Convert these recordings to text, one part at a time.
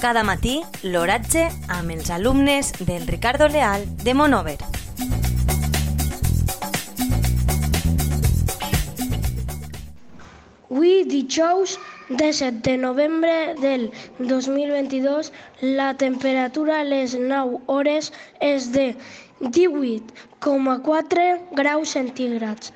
Cada matí l'oratge amb els alumnes del Ricardo Leal de Monover. Avui, dijous 17 de novembre del 2022, la temperatura a les 9 hores és de 18,4 graus centígrads,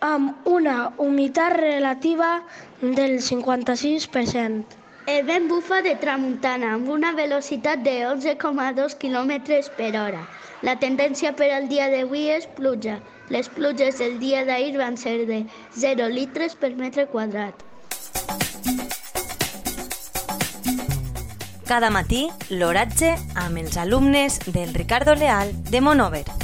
amb una humitat relativa del 56%. El vent bufa de tramuntana amb una velocitat de 11,2 km per hora. La tendència per al dia d'avui és pluja. Les pluges del dia d'ahir van ser de 0 litres per metre quadrat. Cada matí, l'oratge amb els alumnes del Ricardo Leal de Monover.